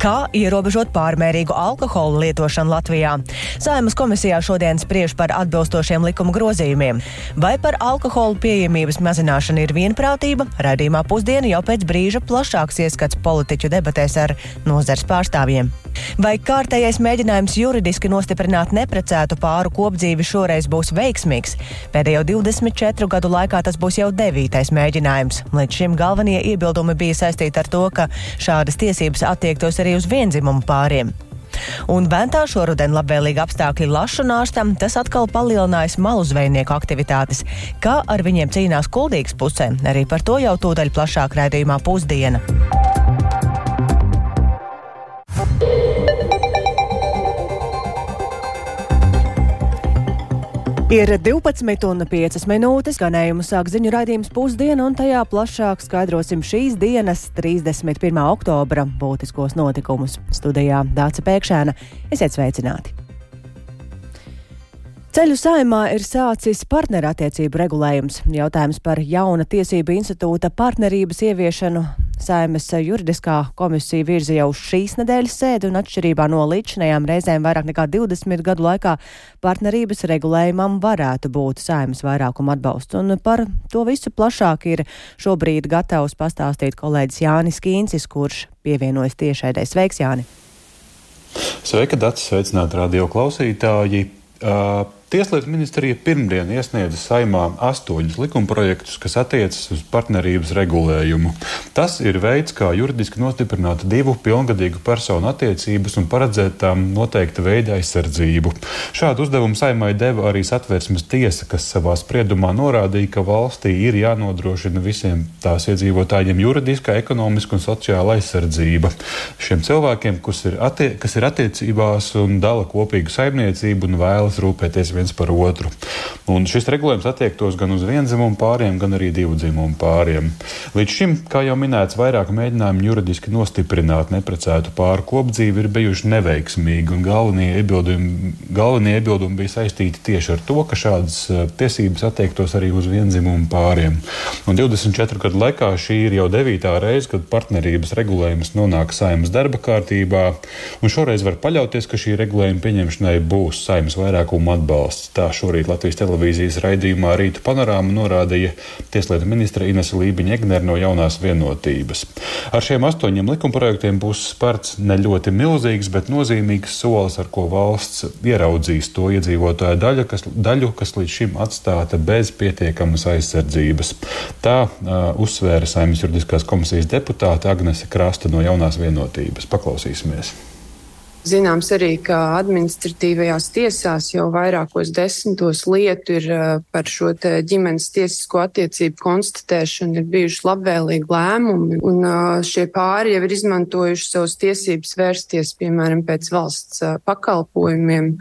Kā ierobežot pārmērīgu alkohola lietošanu Latvijā? Saimas komisijā šodien spriež par atbilstošiem likuma grozījumiem. Vai par alkohola pieejamības mazināšanu ir vienprātība? Radījumā pusdiena jau pēc brīža plašāks ieskats politiķu debatēs ar nozars pārstāvjiem. Vai kārtējais mēģinājums juridiski nostiprināt neprecētu pāru kopdzīvi šoreiz būs veiksmīgs? Pēdējo 24 gadu laikā tas būs jau devītais mēģinājums. Līdz šim galvenie iebildumi bija saistīti ar to, ka šādas tiesības attiektos arī uz vienzimumu pāriem. Un Bentā šoruden labvēlīgi apstākļi lašu nārstam, tas atkal palielinājis malu zvejnieku aktivitātes. Kā ar viņiem cīnās kuldīgas pusē, arī par to jau tūdaļ plašāk raidījumā pusdiena. Ir 12,5 minūtes, ganējumu sāk ziņu raidījums pusdiena, un tajā plašāk skaidrosim šīs dienas, 31. oktobra, būtiskos notikumus. Studijā Dāca Pēkšēna. Esiet sveicināti! Ceļu saimā ir sācis partnerattiecību regulējums. Jautājums par jauna tiesību institūta partnerības ieviešanu Saimas juridiskā komisija virza jau šīs nedēļas sēdi un atšķirībā no līdzinējām reizēm vairāk nekā 20 gadu laikā partnerības regulējumam varētu būt Saimas vairākuma atbalsts. Un par to visu plašāk ir šobrīd gatavs pastāstīt kolēģis Jānis Kīncis, kurš pievienojas tiešaidē. Sveiks, Jāni! Sveika, Dārts! Sveicināti radio klausītāji! Uh, Tieslietu ministrija pirmdien iesniedza saimā astoņus likumprojektus, kas attiecas uz partnerības regulējumu. Tas ir veids, kā juridiski nostiprināt divu pilngadīgu personu attiecības un paredzēt tām noteikta veida aizsardzību. Šādu uzdevumu saimai deva arī satversmes tiesa, kas savā spriedumā norādīja, ka valstī ir jānodrošina visiem tās iedzīvotājiem juridiska, ekonomiska un sociāla aizsardzība. Šiem cilvēkiem, kas ir, attie kas ir attiecībās un dala kopīgu saimniecību un vēlas rūpēties viens par otru. Un šis regulējums attiektos gan uz vienzimumu pāriem, gan arī divu dzimumu pāriem. Līdz šim, kā jau minēts, vairāk mēģinājumu juridiski nostiprināt neprecētu pāru kopdzīvi ir bijuši neveiksmīgi, un galvenie iebildumi, galvenie iebildumi bija saistīti tieši ar to, ka šādas tiesības attiektos arī uz vienzimumu pāriem. Un 24 gadu laikā šī ir jau devītā reize, kad partnerības regulējums nonāk saimnes darba kārtībā, un šoreiz var paļauties, ka šī regulējuma pieņemšanai būs saimnes vairākuma atbalsts atbalsts. Tā šorīt Latvijas televīzijas raidījumā Rīta panorāma norādīja Tieslietu ministra Inese Lībiņa Egner no jaunās vienotības. Ar šiem astoņiem likumprojektiem būs spērts ne ļoti milzīgs, bet nozīmīgs solis, ar ko valsts ieraudzīs to iedzīvotāju daļu, kas, daļu, kas līdz šim atstāta bez pietiekamas aizsardzības. Tā uh, uzsvēra Saimnes juridiskās komisijas deputāte Agnese Krasta no jaunās vienotības. Paklausīsimies! Zināms arī, ka administratīvajās tiesās jau vairākos desmitos lietu ir eh, par šo ģimenes tiesisko attiecību konstatēšanu, ir bijuši labvēlīgi lēmumi, un eh, šie pāri jau ir izmantojuši savus tiesības vērsties, piemēram, pēc valsts eh, pakalpojumiem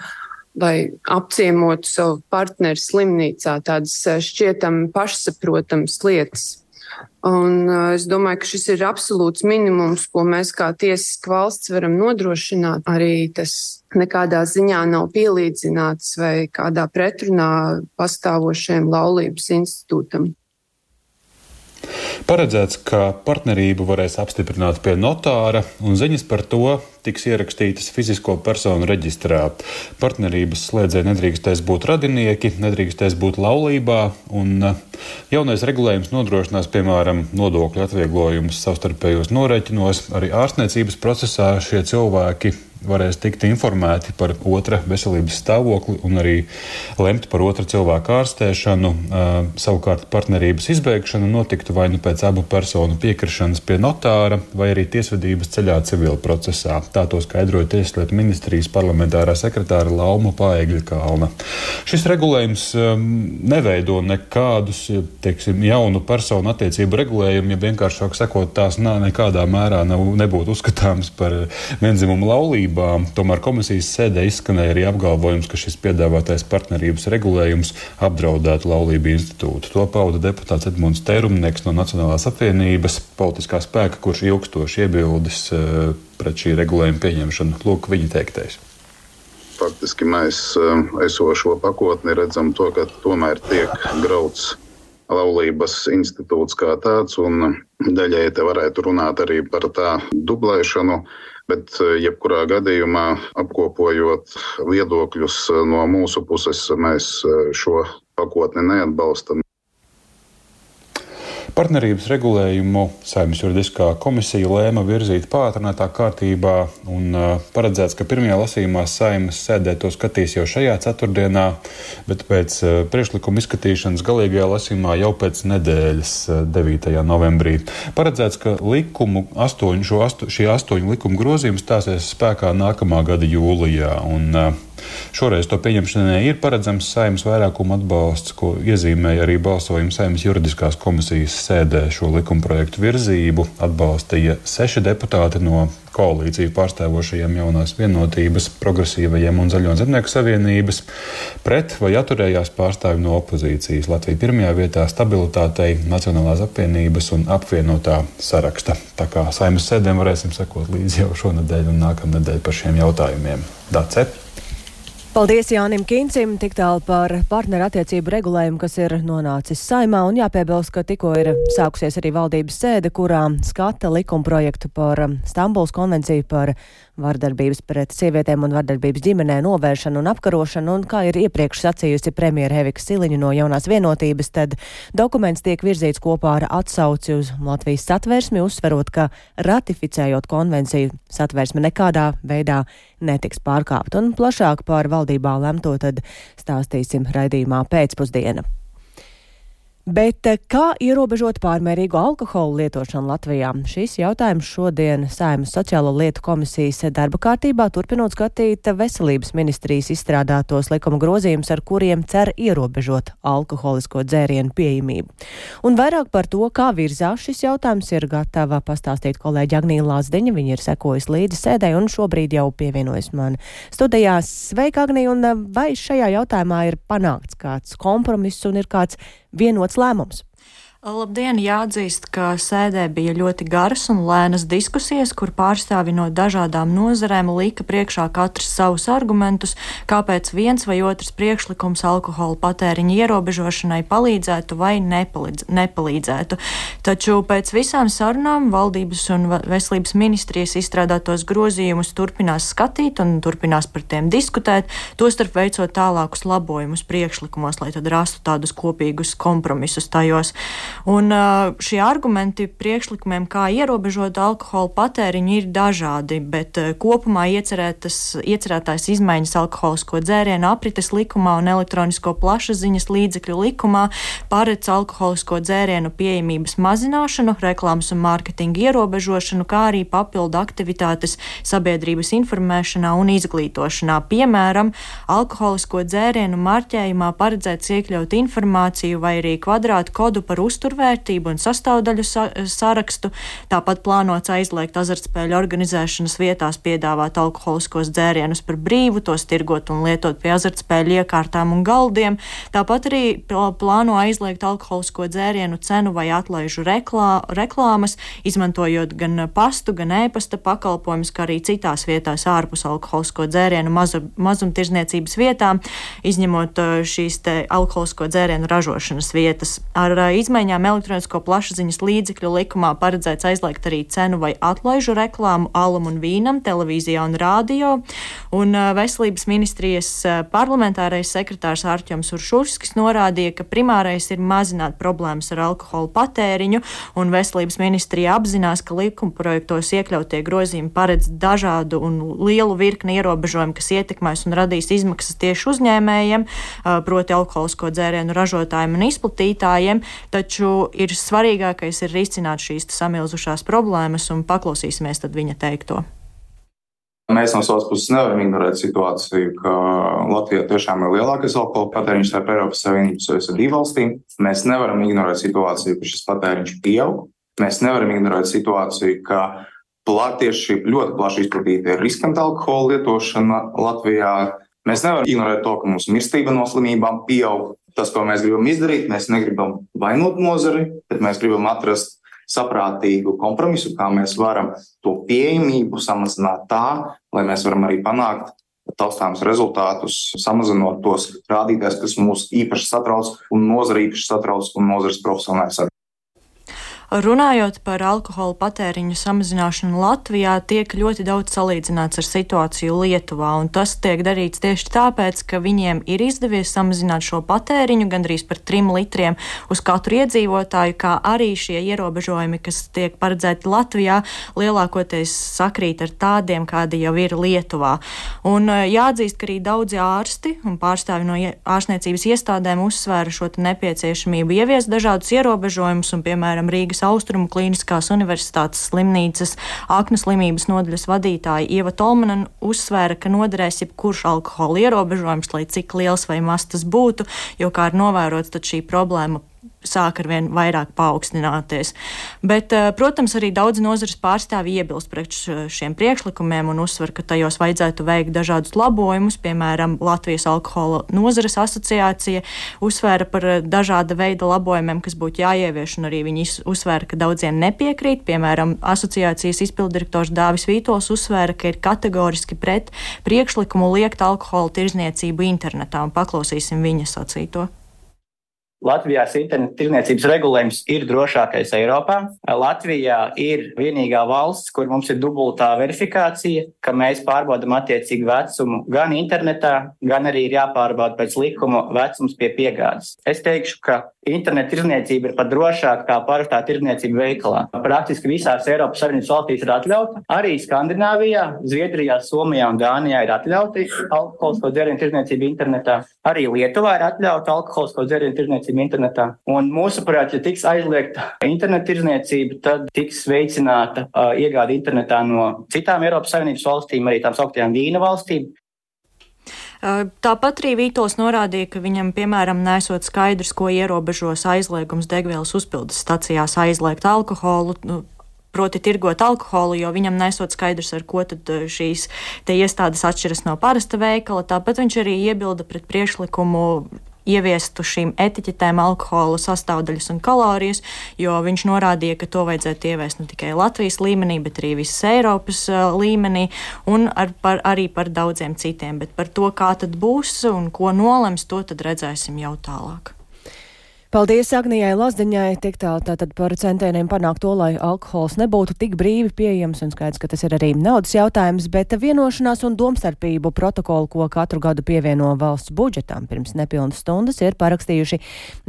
lai apciemotu savu partneri slimnīcā, tādas šķietam pašsaprotamas lietas. Un uh, es domāju, ka šis ir absolūts minimums, ko mēs kā tiesiska valsts varam nodrošināt. Arī tas nekādā ziņā nav pielīdzināts vai kādā pretrunā pastāvošajam laulības institūtam. Paredzēts, ka partnerību varēs apstiprināt pie notāra, un ziņas par to tiks ierakstītas fizisko personu reģistrā. Partnerības slēdzēji nedrīkstēs būt radinieki, nedrīkstēs būt laulībā, un uh, jaunais regulējums nodrošinās, piemēram, nodokļu atvieglojumus savstarpējos norēķinos. Arī ārstniecības procesā šie cilvēki varēs tikt informēti par otra veselības stāvokli un arī lemt par otra cilvēka ārstēšanu. Savukārt partnerības izbeigšana notiktu vai nu pēc abu personu piekrišanas pie notāra, vai arī tiesvedības ceļā civila procesā. Tā to skaidroja Tieslietu ministrijas parlamentārā sekretāra Lauma Paegļa Kalna. Šis regulējums neveido nekādus teiksim, jaunu personu attiecību regulējumu, ja vienkāršāk sakot, tās nekādā mērā nav, nebūtu uzskatāms par vienzimumu laulību valdībām. Tomēr komisijas sēdē izskanēja arī apgalvojums, ka šis piedāvātais partnerības regulējums apdraudētu laulību institūtu. To pauda deputāts Edmunds Tērumnieks no Nacionālās apvienības politiskā spēka, kurš ilgstoši iebildes eh, pret šī regulējuma pieņemšanu. Lūk, viņa teiktais faktiski mēs eh, esošo pakotni redzam to, ka tomēr tiek grauds laulības institūts kā tāds, un daļai te varētu runāt arī par tā dublēšanu. Bet, jebkurā gadījumā, apkopojot viedokļus no mūsu puses, mēs šo pakotni neatbalstam. Partnerības regulējumu Saimnes juridiskā komisija lēma virzīt pātrinātā kārtībā un paredzēts, ka pirmajā lasījumā Saimnes sēdē to skatīs jau šajā ceturtdienā, bet pēc priekšlikuma izskatīšanas galīgajā lasījumā jau pēc nedēļas, 9. novembrī. Paredzēts, ka likumu astoņu, astu, šie astoņu likumu grozījumi stāsies spēkā nākamā gada jūlijā. Un, Šoreiz to pieņemšanai ir paredzams saimnes vairākuma atbalsts, ko iezīmēja arī balsojuma saimnes juridiskās komisijas sēdē. Šo likumprojektu virzību atbalstīja seši deputāti no koalīciju pārstāvošajiem jaunās vienotības, progresīvajiem un zaļo zemnieku savienības, pret vai atturējās pārstāvi no opozīcijas. Latvija pirmajā vietā stabilitātei, Nacionālās apvienības un apvienotā saraksta. Tā kā saimnes sēdēm varēsim sekot līdzi jau šonadēļ un nākamnedēļ par šiem jautājumiem. Dace! Paldies Jānim Kīncim, tik tālu par partnerattiecību regulējumu, kas ir nonācis saimā, un jāpiebilst, ka tikko ir sākusies arī valdības sēde, kurā skata likumprojektu par Stambuls konvenciju par vardarbības pret sievietēm un vardarbības ģimenē novēršanu un apkarošanu, un kā ir iepriekš sacījusi premjera Hevika Siliņa no jaunās vienotības, tad dokuments tiek virzīts kopā ar atsauci uz Latvijas satversmi, uzsverot, ka ratificējot konvenciju satversme nekādā veidā netiks pārkāpta, un plašāk par valdībā lemto tad stāstīsim raidījumā pēcpusdiena. Bet eh, kā ierobežot pārmērīgu alkoholu lietošanu Latvijā? Šis jautājums šodien Saimas sociālo lietu komisijas darba kārtībā turpinot skatīt veselības ministrijas izstrādātos likuma grozījumus, ar kuriem cer ierobežot alkoholisko dzērienu pieejamību. Un vairāk par to, kā virzās šis jautājums, ir gatava pastāstīt kolēģi Agnija Lāsdeņa. Viņa ir sekojusi līdzi sēdē un šobrīd jau pievienojas man studijās. Sveika, Agnija! Un eh, vai šajā jautājumā ir panākts kāds kompromiss un ir kāds vienots lēmums. Labdien! Jāatzīst, ka sēdē bija ļoti garas un lēnas diskusijas, kur pārstāvi no dažādām nozarēm lika priekšā katrs savus argumentus, kāpēc viens vai otrs priekšlikums alkohola patēriņa ierobežošanai palīdzētu vai nepalīdz, nepalīdzētu. Taču pēc visām sarunām valdības un veselības ministrijas izstrādātos grozījumus turpinās skatīt un turpinās par tiem diskutēt, tostarp veicot tālākus labojumus priekšlikumos, lai tad rastu tādus kopīgus kompromisus tajos. Un šie argumenti priekšlikumiem, kā ierobežot alkohola patēriņu, ir dažādi, bet kopumā iecerētās izmaiņas alkoholisko dzērienu aprites likumā un elektronisko plašsaziņas līdzekļu likumā paredz alkoholisko dzērienu pieejamības mazināšanu, reklāmas un mārketinga ierobežošanu, kā arī papildu aktivitātes sabiedrības informēšanā un izglītošanā. Piemēram, alkoholisko dzērienu marķējumā paredzēts iekļaut informāciju vai arī kvadrātu kodu par uzturu uzturvērtību un sastāvdaļu sa sarakstu. Tāpat plānots aizliegt azartspēļu organizēšanas vietās piedāvāt alkoholiskos dzērienus par brīvu, tos tirgot un lietot pie azartspēļu iekārtām un galdiem. Tāpat arī plāno aizliegt alkoholisko dzērienu cenu vai atlaižu reklā, reklāmas, izmantojot gan pastu, gan ēpasta pakalpojumus, kā arī citās vietās ārpus alkoholisko dzērienu mazu, mazumtirdzniecības vietām, izņemot uh, šīs alkoholisko dzērienu ražošanas vietas. Ar uh, izmaiņām elektronisko plašsaziņas līdzekļu likumā paredzēts aizliegt arī cenu vai atlaižu reklāmu alam un vīnam, televīzijā un rādio. Un veselības ministrijas parlamentārais sekretārs Ārķoms Uršurskis norādīja, ka primārais ir mazināt problēmas ar alkoholu patēriņu, un veselības ministrija apzinās, ka likuma projektos iekļautie grozījumi paredz dažādu un lielu virkni ierobežojumu, kas ietekmēs un radīs izmaksas tieši uzņēmējiem, proti alkoholisko dzērienu ražotājiem un izplatītājiem, taču taču ir svarīgākais ir risināt šīs samilzušās problēmas un paklausīsimies viņa teikto. Mēs no savas puses nevaram ignorēt situāciju, ka Latvijā tiešām ir lielākais alkohola patēriņš starp Eiropas Savienības OECD valstīm. Mēs nevaram ignorēt situāciju, ka šis patēriņš pieaug. Mēs nevaram ignorēt situāciju, ka tieši ļoti plaši izplatīta ir riskanta alkohola lietošana Latvijā. Mēs nevaram ignorēt to, ka mūsu mirstība no slimībām pieaug tas, ko mēs gribam izdarīt, mēs negribam vainot nozari, bet mēs gribam atrast saprātīgu kompromisu, kā mēs varam to pieejamību samazināt tā, lai mēs varam arī panākt taustāms rezultātus, samazinot tos rādītājus, kas mūs īpaši satrauc un nozara īpaši satrauc un nozares profesionāļus Runājot par alkohola patēriņu samazināšanu Latvijā, tiek ļoti daudz salīdzināts ar situāciju Lietuvā, un tas tiek darīts tieši tāpēc, ka viņiem ir izdevies samazināt šo patēriņu gandrīz par 3 litriem uz katru iedzīvotāju, kā arī šie ierobežojumi, kas tiek paredzēti Latvijā, lielākoties sakrīt ar tādiem, kādi jau ir Lietuvā. Un eh, jāatzīst, ka arī daudzi ārsti un pārstāvi no ārstniecības iestādēm uzsvēra šo nepieciešamību ieviest dažādus ierobežojumus, un, piemēram, Rīgas Rīgas Austrumu Kliniskās Universitātes slimnīcas aknu slimības nodaļas vadītāja Ieva Tolmana uzsvēra, ka noderēs jebkurš alkohola ierobežojums, lai cik liels vai maz tas būtu, jo, kā ir novērots, tad šī problēma sāk ar vien vairāk paaugstināties. Bet, eh, protams, arī daudz nozares pārstāvji iebilst pret šiem priekšlikumiem un uzsver, ka tajos vajadzētu veikt dažādus labojumus. Piemēram, Latvijas alkohola nozares asociācija uzsvēra par eh, dažāda veida labojumiem, kas būtu jāievieš, un arī viņi uzsvēra, ka daudziem nepiekrīt. Piemēram, asociācijas izpildirektors Dāvis Vītols uzsvēra, ka ir kategoriski pret priekšlikumu liekt alkohola tirzniecību internetā, un paklausīsim viņa sacīto. Latvijas interneta tirniecības regulējums ir drošākais Eiropā. Latvijā ir vienīgā valsts, kur mums ir dubultā verifikācija, ka mēs pārbaudām attiecīgu vecumu gan internetā, gan arī ir jāpārbauda pēc likuma vecums pie piegādes. Es teikšu, ka interneta tirniecība ir pat drošāka kā parastā tirniecība veikalā. Praktiski visās Eiropas Savienības valstīs ir atļauta. Arī Skandināvijā, Zviedrijā, Somijā un Dānijā ir atļauti alkoholisko dzērienu tirniecība internetā. Arī Lietuvā ir atļauta alkoholisko dzērienu tirniecība tirdzniecību internetā. Un mūsuprāt, ja tiks aizliegta interneta tirdzniecība, tad tiks veicināta uh, iegāde internetā no citām Eiropas Savienības valstīm, arī tām sauktām vīna valstīm. Tāpat arī Vītols norādīja, ka viņam, piemēram, nesot skaidrs, ko ierobežos aizliegums degvielas uzpildes stacijās aizliegt alkoholu. Nu, proti, tirgot alkoholu, jo viņam nesot skaidrs, ar ko tad šīs iestādes atšķiras no parasta veikala. Tāpat viņš arī iebilda pret priekšlikumu ieviestu šīm etiķetēm alkohola sastāvdaļas un kalorijas, jo viņš norādīja, ka to vajadzētu ieviest ne tikai Latvijas līmenī, bet arī visas Eiropas līmenī un ar, par, arī par daudziem citiem. Bet par to, kā tad būs un ko nolems, to tad redzēsim jau tālāk. Paldies Agnijai Lazdiņai, tik tālu tātad par centieniem panākt to, lai alkohols nebūtu tik brīvi pieejams, un skaidrs, ka tas ir arī naudas jautājums, bet vienošanās un domstarpību protokolu, ko katru gadu pievieno valsts budžetam pirms nepilnas stundas, ir parakstījuši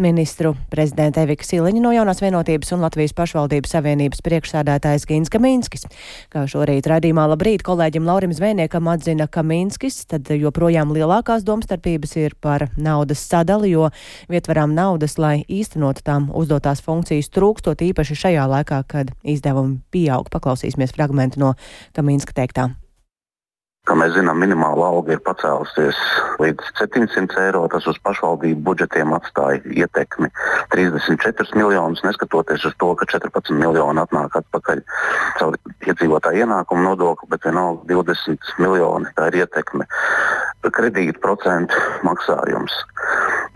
ministru prezidenta Evika Siliņa no jaunās vienotības un Latvijas pašvaldības savienības priekšsādātājs Gins Kaminskis. Kā šorīt raidījumā labrīt kolēģim Laurim Zvēniekam atzina Kaminskis, tad joprojām lielākās domstarpības ir par naudas sadali, jo vietvarām naudas, lai lai īstenotu tām uzdotās funkcijas trūkstot īpaši šajā laikā, kad izdevumi pieaug. Paklausīsimies fragmentu no Kamīnska teiktā. Kā mēs zinām, minimāla alga ir pacēlusies līdz 700 eiro. Tas uz pašvaldību budžetiem atstāja ietekmi 34 miljonus, neskatoties uz to, ka 14 miljoni atnāk atpakaļ caur iedzīvotāju ienākumu nodokli, bet vienalga 20 miljoni tā ir ietekme. Kredīta procentu maksājums.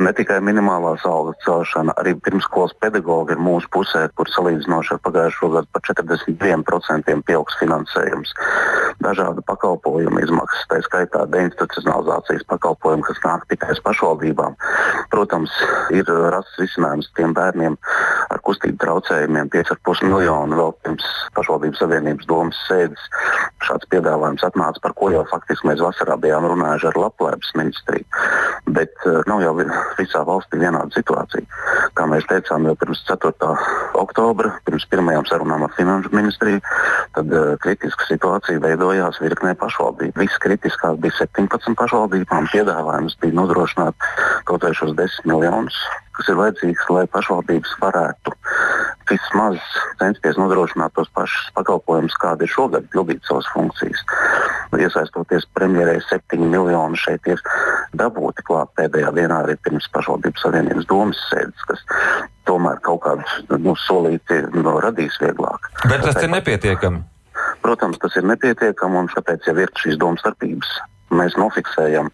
Ne tikai minimālās algas celšana, arī pirmskolas pedagoģi ir mūsu pusē, kur salīdzinoši ar pagājušo gadu par 42% pieaugs finansējums. Dažādu pakalpojumu izmaksas, tā skaitā deinstitucionalizācijas pakalpojumu, kas nāk tikai uz pašvaldībām. Protams, ir rasts risinājums tiem bērniem ar kustību traucējumiem 5,5 miljonu vēl pirms pašvaldības savienības domas sēdes. Šāds piedāvājums atnāca, par ko jau faktiski mēs vasarā bijām runājuši ar Labklājības ministriju. Bet uh, nav jau visā valstī vienāda situācija. Kā mēs teicām jau pirms 4. oktobra, pirms pirmajām sarunām ar Finanšu ministriju, tad uh, kritiska situācija veidojās virknē pašvaldību. Viskritiskāk bija 17 pašvaldībām. Piedāvājums bija nodrošināt kaut vai šos 10 miljonus kas ir vajadzīgs, lai pašvaldības varētu vismaz censties nodrošināt tos pašus pakalpojumus, kādi ir šogad, pildīt savas funkcijas. Iesaistoties premjerē, 7 miljoni šeit ir dabūti klāt pēdējā dienā arī pirms pašvaldības savienības domas sēdes, kas tomēr kaut kādu nu, solīti nu, radīs vieglāk. Bet tas ir nepietiekami. Protams, tas ir nepietiekami, un tāpēc jau ir šīs domstarpības mēs nofiksējam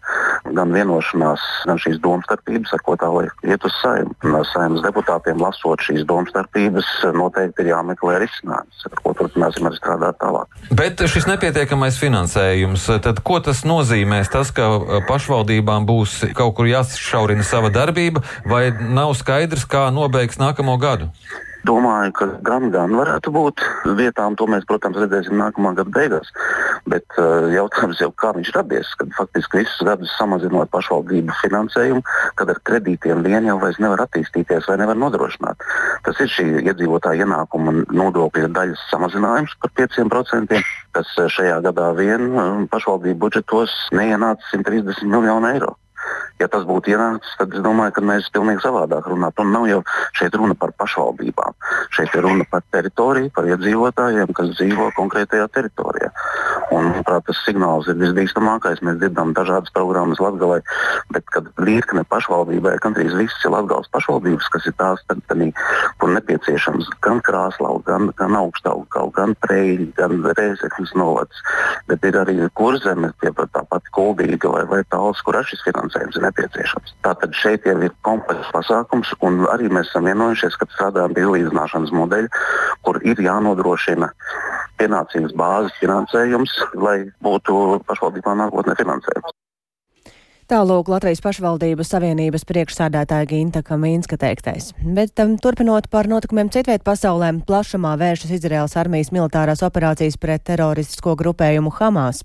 gan vienošanās, gan šīs domstarpības, ar ko tālāk iet uz saimnu. Saimnes deputātiem lasot šīs domstarpības, noteikti ir jāmeklē risinājums, ar ko turpināsim arī strādāt tālāk. Bet šis nepietiekamais finansējums, tad ko tas nozīmēs? Tas, ka pašvaldībām būs kaut kur jāsašaurina sava darbība, vai nav skaidrs, kā nobeigs nākamo gadu? Domāju, ka gan, gan varētu būt vietām, to mēs, protams, redzēsim nākamā gada beigās. Bet uh, jautājums jau kā viņš radies, kad faktiski visus gadus samazinot pašvaldību finansējumu, kad ar kredītiem vien jau vairs nevar attīstīties vai nevar nodrošināt. Tas ir šī iedzīvotāja ienākuma nodokļa daļas samazinājums par 5%, kas šajā gadā vien pašvaldību budžetos neienāca 130 miljonu eiro. Ja tas būtu ienācis, tad es domāju, ka mēs pilnīgi savādāk runātu. Un nav jau šeit runa par pašvaldībām. Šeit ir runa par teritoriju, par iedzīvotājiem, kas dzīvo konkrētajā teritorijā. Un, manuprāt, tas signāls ir visbīstamākais. Mēs dzirdam dažādas programmas Latvijā, bet kad virkne pašvaldībai, gandrīz visas ir Latvijas pašvaldības, kas ir tās, tad, tad, kur nepieciešams gan krāslau, gan, gan augstaugu, gan preļi, gan rēzekļus novads, bet ir arī kurzeme, tā pati kuldīga vai, vai tāls, kur šis finansējums ir nepieciešams. Tātad šeit jau ir komplekss pasākums, un arī mēs esam vienojušies, ka strādājam pie līdzināšanas modeļa, kur ir jānodrošina pienācīgs bāzes finansējums, lai būtu pašvaldībām nākotnē finansējums. Tālūk Latvijas pašvaldības savienības priekšsādātāja Ginta Kamīnska teiktais. Bet um, turpinot par notikumiem citviet pasaulē, plašumā vēršas Izraels armijas militārās operācijas pret teroristisko grupējumu Hamas.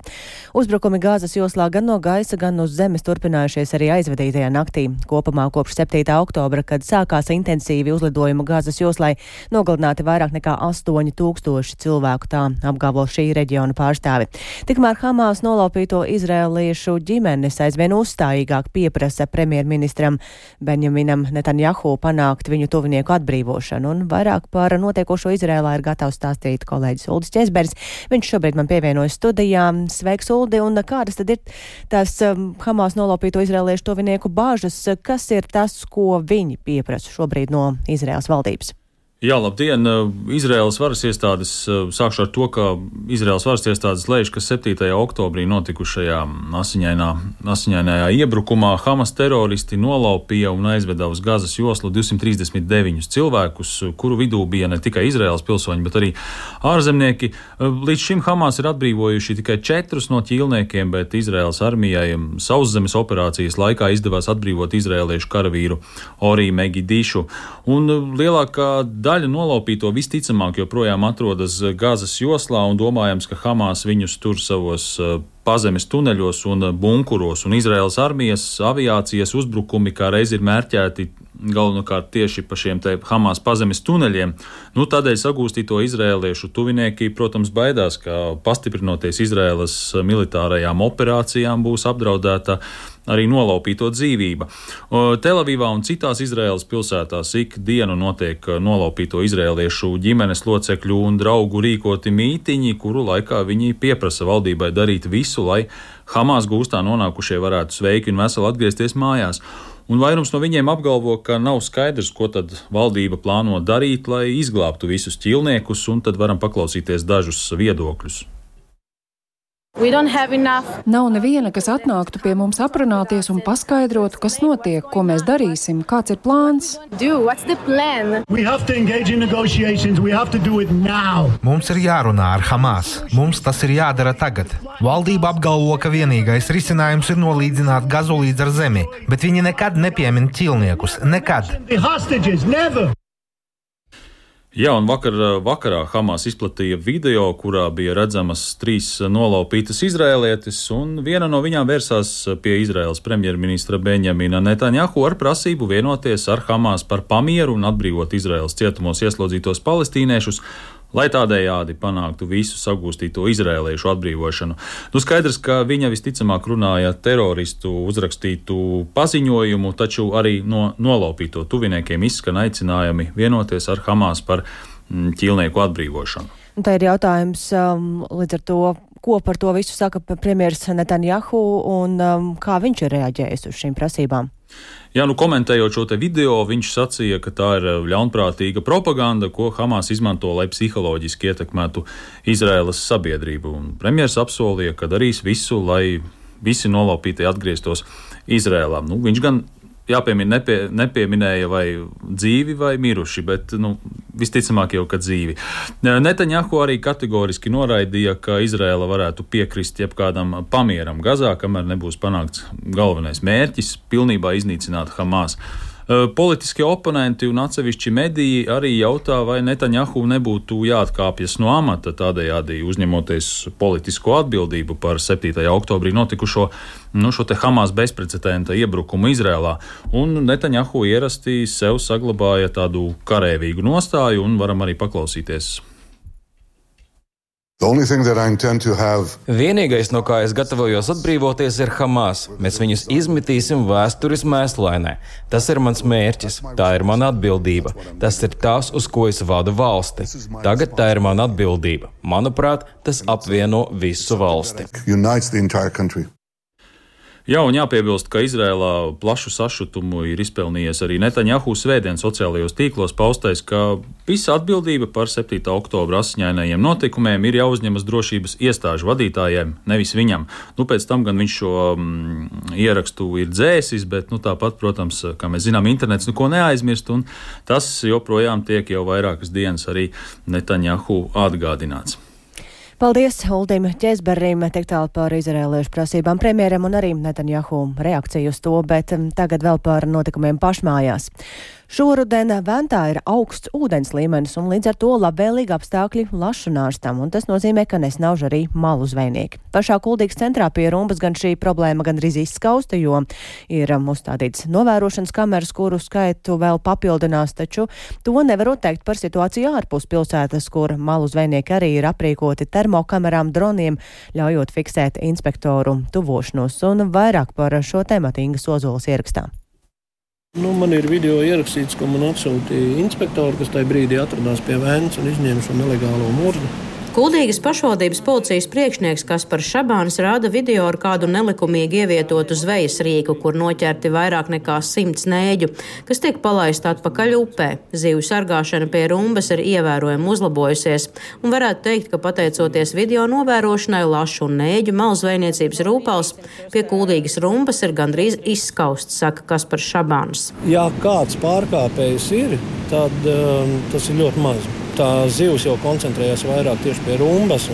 Uzbrukumi gāzes joslā gan no gaisa, gan uz zemes turpinājušies arī aizvadītajā naktī. Kopumā kopš 7. oktobra, kad sākās intensīvi uzlidojumi gāzes joslai, nogalināti vairāk nekā 8000 cilvēku, tā apgalvo šī reģiona pārstāvi. Tikmēr Hamas nolaupīto izrēliešu ģimenes aizvien uz uzstājīgāk pieprasa premjerministram Benjaminam Netanjahu panākt viņu tuvinieku atbrīvošanu, un vairāk par notiekošo Izrēlā ir gatavs stāstīt kolēģis Uldis Česbergs. Viņš šobrīd man pievienojas studijām. Sveiks, Uldi, un kādas tad ir tās um, Hamas nolaupīto izrēliešu tuvinieku bāžas? Kas ir tas, ko viņi pieprasa šobrīd no Izrēlas valdības? Jā, labdien! Izraēlas varas iestādes, sākšu ar to, ka Izraēlas varas iestādes lēš, ka 7. oktobrī notikušajā asiņainā, asiņainajā iebrukumā Hamas teroristi nolaupīja un aizveda uz Gazas joslu 239 cilvēkus, kuru vidū bija ne tikai Izraēlas pilsoņi, bet arī ārzemnieki. Līdz šim Hamas ir atbrīvojuši tikai četrus no ķīlniekiem, bet Izraēlas armijai sauszemes operācijas laikā izdevās atbrīvot izraēliešu karavīru Orī Megidīšu. Un lielākā daļa nolaupīto visticamāk joprojām atrodas Gāzes joslā un domājams, ka Hamas viņus tur savos eh, pazemes tuneļos un bunkuros, un Izraels armijas aviācijas uzbrukumi kā reiz ir mērķēti galvenokārt tieši pa šiem Hamas pazemes tuneļiem. Nu, tādēļ sagūstīto izrēliešu tuvinieki, protams, baidās, ka pastiprinoties Izraēlas militārajām operācijām būs apdraudēta arī nolaupīto dzīvība. Telavīvā un citās Izraēlas pilsētās ik dienu notiek nolaupīto izrēliešu ģimenes locekļu un draugu rīkoti mītiņi, kuru laikā viņi pieprasa valdībai darīt visu, lai Hamas gūstā nonākušie varētu sveiki un veseli atgriezties mājās. Un vairums no viņiem apgalvo, ka nav skaidrs, ko tad valdība plāno darīt, lai izglābtu visus ķilniekus, un tad varam paklausīties dažus viedokļus. Nav neviena, kas atnāktu pie mums aprunāties un paskaidrotu, kas notiek, ko mēs darīsim, kāds ir plāns. Mums ir jārunā ar Hamas. Mums tas ir jādara tagad. Valdība apgalvo, ka vienīgais risinājums ir nolīdzināt gazu līdz ar zemi, bet viņi nekad nepiemin ķilniekus. Nekad. Jā, un vakar, vakarā Hamas izplatīja video, kurā bija redzamas trīs nolaupītas izrēlietes, un viena no viņām vērsās pie Izraēlas premjerministra Benjamina Netanjahu ar prasību vienoties ar Hamas par pamieru un atbrīvot Izraēlas cietumos ieslodzītos palestīniešus, lai tādējādi panāktu visu sagūstīto izrēliešu atbrīvošanu. Nu, skaidrs, ka viņa visticamāk runāja teroristu uzrakstītu paziņojumu, taču arī no nolaupīto tuviniekiem izskan aicinājumi vienoties ar Hamas par mm, ķīlnieku atbrīvošanu. Tā ir jautājums um, līdz ar to, ko par to visu saka premjeras Netanjahu un um, kā viņš ir reaģējis uz šīm prasībām. Jā, nu komentējot šo video, viņš sacīja, ka tā ir ļaunprātīga propaganda, ko Hamas izmanto, lai psiholoģiski ietekmētu Izraēlas sabiedrību. Premjers apsolīja, ka darīs visu, lai visi nolaupītie atgrieztos Izrēlā. Nu, viņš gan jāpiemina, nepie, nepieminēja vai dzīvi vai miruši, bet nu, visticamāk jau, ka dzīvi. Netaņahu arī kategoriski noraidīja, ka Izraela varētu piekrist jebkādam pamieram Gazā, kamēr nebūs panākts galvenais mērķis - pilnībā iznīcināt Hamas. Politiskie oponenti un atsevišķi mediji arī jautā, vai Netaņahu nebūtu jāatkāpjas no amata, tādējādi uzņemoties politisko atbildību par 7. oktobrī notikušo nu, šo Hamas bezprecedenta iebrukumu Izrēlā. Un Netaņahu ierasti sev saglabāja tādu karēvīgu nostāju, un varam arī paklausīties Vienīgais, no kā es gatavojos atbrīvoties, ir Hamas. Mēs viņus izmetīsim vēstures mēslainē. Tas ir mans mērķis, tā ir mana atbildība. Tas ir tas, uz ko es vadu valsti. Tagad tā ir mana atbildība. Manuprāt, tas apvieno visu valsti. Jā, un jāpiebilst, ka Izrēlā plašu sašutumu ir izpelnījies arī Netaņahu svētdien sociālajos tīklos paustais, ka visa atbildība par 7. oktobra asiņainajiem notikumiem ir jāuzņemas drošības iestāžu vadītājiem, nevis viņam. Nu, pēc tam gan viņš šo mm, ierakstu ir dzēsis, bet nu, tāpat, protams, kā mēs zinām, internets neko neaizmirst, un tas joprojām tiek jau vairākas dienas arī Netaņahu atgādināts. Paldies Uldim Ķēzberim tik tālu par izrēliešu prasībām premjeram un arī Netanjahu reakciju uz to, bet mm, tagad vēl par notikumiem pašmājās. Šoruden Ventā ir augsts ūdens līmenis un līdz ar to labvēlīgi apstākļi lašu nārstam, un tas nozīmē, ka nesnauž arī malu zvejnieki. Pašā kuldīgas centrā pie Rumbas gan šī problēma gandrīz izskausta, jo ir um, uzstādīts novērošanas kameras, kuru skaitu vēl papildinās, taču to nevarot teikt par situāciju ārpus pilsētas, kur malu zvejnieki arī ir aprīkoti termokamerām, droniem, ļaujot fiksēt inspektoru tuvošanos, un vairāk par šo tematu Inga Sozolas ierakstā. Nu, man ir video ierakstīts, ko man atsūtīja inspektori, kas tajā brīdī atradās pie vēns un izņēma šo nelegālo mūrdu. Kuldīgas pašvaldības policijas priekšnieks Kaspars Šabāns rāda video ar kādu nelikumīgi ievietotu zvejas rīku, kur noķerti vairāk nekā simts nēģu, kas tiek palaisti atpakaļ upē. Zīvu sargāšana pie rumbas ir ievērojami uzlabojusies, un varētu teikt, ka pateicoties video novērošanai, lašu un nēģu malzveiniecības rūpals pie kuldīgas rumbas ir gandrīz izskausts, saka Kaspars Šabāns. Ja kāds pārkāpējs ir, tad um, tas ir ļoti maz tā zivs jau koncentrējas vairāk tieši pie rumbas.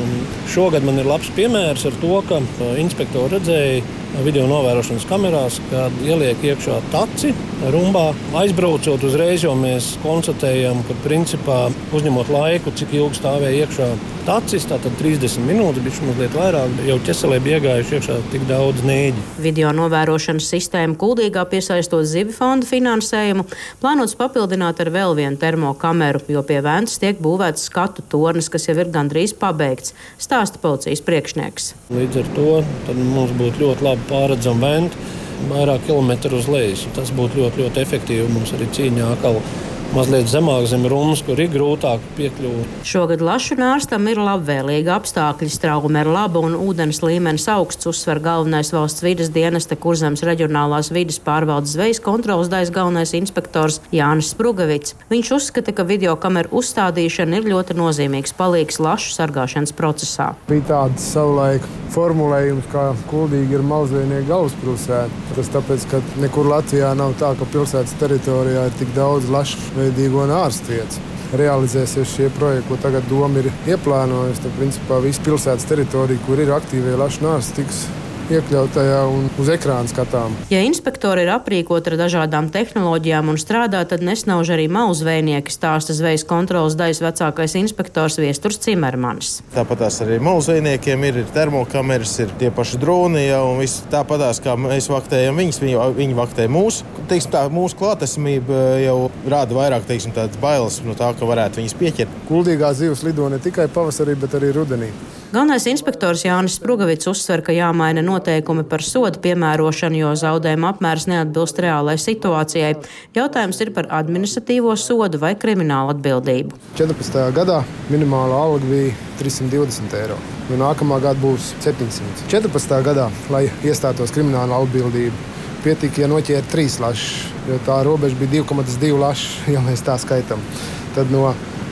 Šogad man ir labs piemērs ar to, ka uh, inspektori redzēja video novērošanas kamerās, kad ieliek iekšā taci rumbā. Aizbraucot uzreiz, jau mēs konstatējam, ka principā uzņemot laiku, cik ilgi stāvēja iekšā tacis, tātad 30 minūtes, bija mazliet vairāk, jau ķeselē bija iegājuši iekšā tik daudz nēģi. Video novērošanas sistēma kuldīgā piesaistot zivju fonda finansējumu, plānots papildināt ar vēl vienu termokameru, jo pie vēntures tiek būvēts skatu tornis, kas jau ir gandrīz pabeigts, stāsta policijas priekšnieks. Līdz ar to mums būtu ļoti labi pārredzama venta vairāk kilometru uz leju. Tas būtu ļoti, ļoti efektīvi mums arī cīņā atkal mazliet zemāk zem runas, kur ir grūtāk piekļūt. Šogad lašu nārstam ir labvēlīgi apstākļi. Straume ir laba un ūdens līmenis augsts, uzsver galvenais valsts vidas dienesta Kurzemes reģionālās vidas pārvaldes zvejas kontrolas daļas galvenais inspektors Jānis Sprugavits. Viņš uzskata, ka video kameru uzstādīšana ir ļoti nozīmīgs palīgs lašu sargāšanas procesā. Bija tāds savulaik formulējums, kā kuldīgi ir mazveinieku galvaspilsēta. Tas tāpēc, ka nekur Latvijā nav tā, ka pilsētas teritorijā ir tik daudz lašu veidīgo un ārstu vietas. Realizēsies šie projekti, ko tagad doma ir ieplānojusi. Tad, principā, visa pilsētas teritorija, kur ir aktīvie lašu nārsti, tiks iekļautajā un uz ekrāna skatām. Ja inspektori ir aprīkoti ar dažādām tehnoloģijām un strādā, tad nesnauž arī mauzvejnieki, stāsta zvejas kontrolas daļas vecākais inspektors Viesturs Cimermans. Tāpat arī mauzvejniekiem ir, ir termokameras, ir tie paši droni, ja, un viss tāpatās kā mēs vaktējam viņus, viņi, viņi vaktē mūsu. Teiksim, tā, mūsu klātesamība jau rāda vairāk teiksim, bailes no tā, ka varētu viņus pieķert. Kuldīgā zivs lido ne tikai pavasarī, bet arī rudenī. Galvenais inspektors Jānis Sprugavits uzsver, ka jāmaina noteikumi par sodu piemērošanu, jo zaudējuma apmērs neatbilst reālai situācijai. Jautājums ir par administratīvo sodu vai kriminālu atbildību. 14. gadā minimāla alga bija 320 eiro. Nu, nākamā gada būs 700. 14. gadā, lai iestātos krimināla atbildība, pietika, ja noķēra trīs lašas, jo tā robeža bija 2,2 lašas, ja mēs tā skaitām. Tad no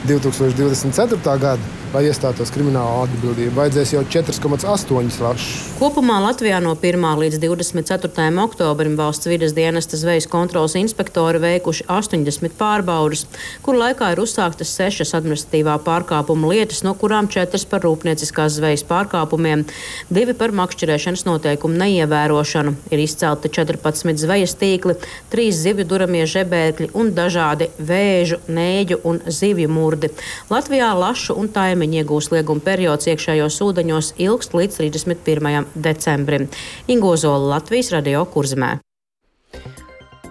2024. gada lai iestātos krimināla atbildība. Vajadzēs jau 4,8 lašus. Kopumā Latvijā no 1. līdz 24. oktobrim valsts vidas dienesta zvejas kontrolas inspektori veikuši 80 pārbaudas, kur laikā ir uzsāktas sešas administratīvā pārkāpuma lietas, no kurām četras par rūpnieciskās zvejas pārkāpumiem, divi par makšķerēšanas noteikumu neievērošanu. Ir izcelti 14 zvejas tīkli, trīs zivju duramie žebērkļi un dažādi vēžu, nēģu un zivju murdi. Latvijā lašu un taimiņu iegūs lieguma periods iekšējos ūdeņos ilgst līdz 31. decembrim. Ingozola Latvijas radio kurzmē.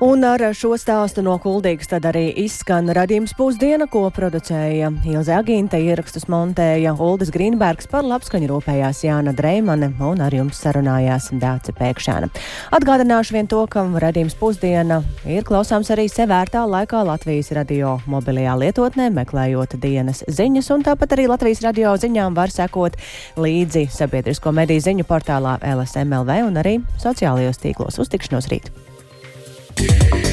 Un ar šo stāstu no Kuldīgas tad arī izskan radījums pusdiena, ko producēja Ilze Agīnta, ierakstus montēja Uldis Grīnbergs, par labskaņu rūpējās Jāna Dreimane un ar jums sarunājās Dāce Pēkšēna. Atgādināšu vien to, ka radījums pusdiena ir klausāms arī sevērtā laikā Latvijas radio mobilajā lietotnē, meklējot dienas ziņas, un tāpat arī Latvijas radio ziņām var sekot līdzi sabiedrisko mediju ziņu portālā LSMLV un arī sociālajos tīklos. Uztikšanos rīt! Yeah.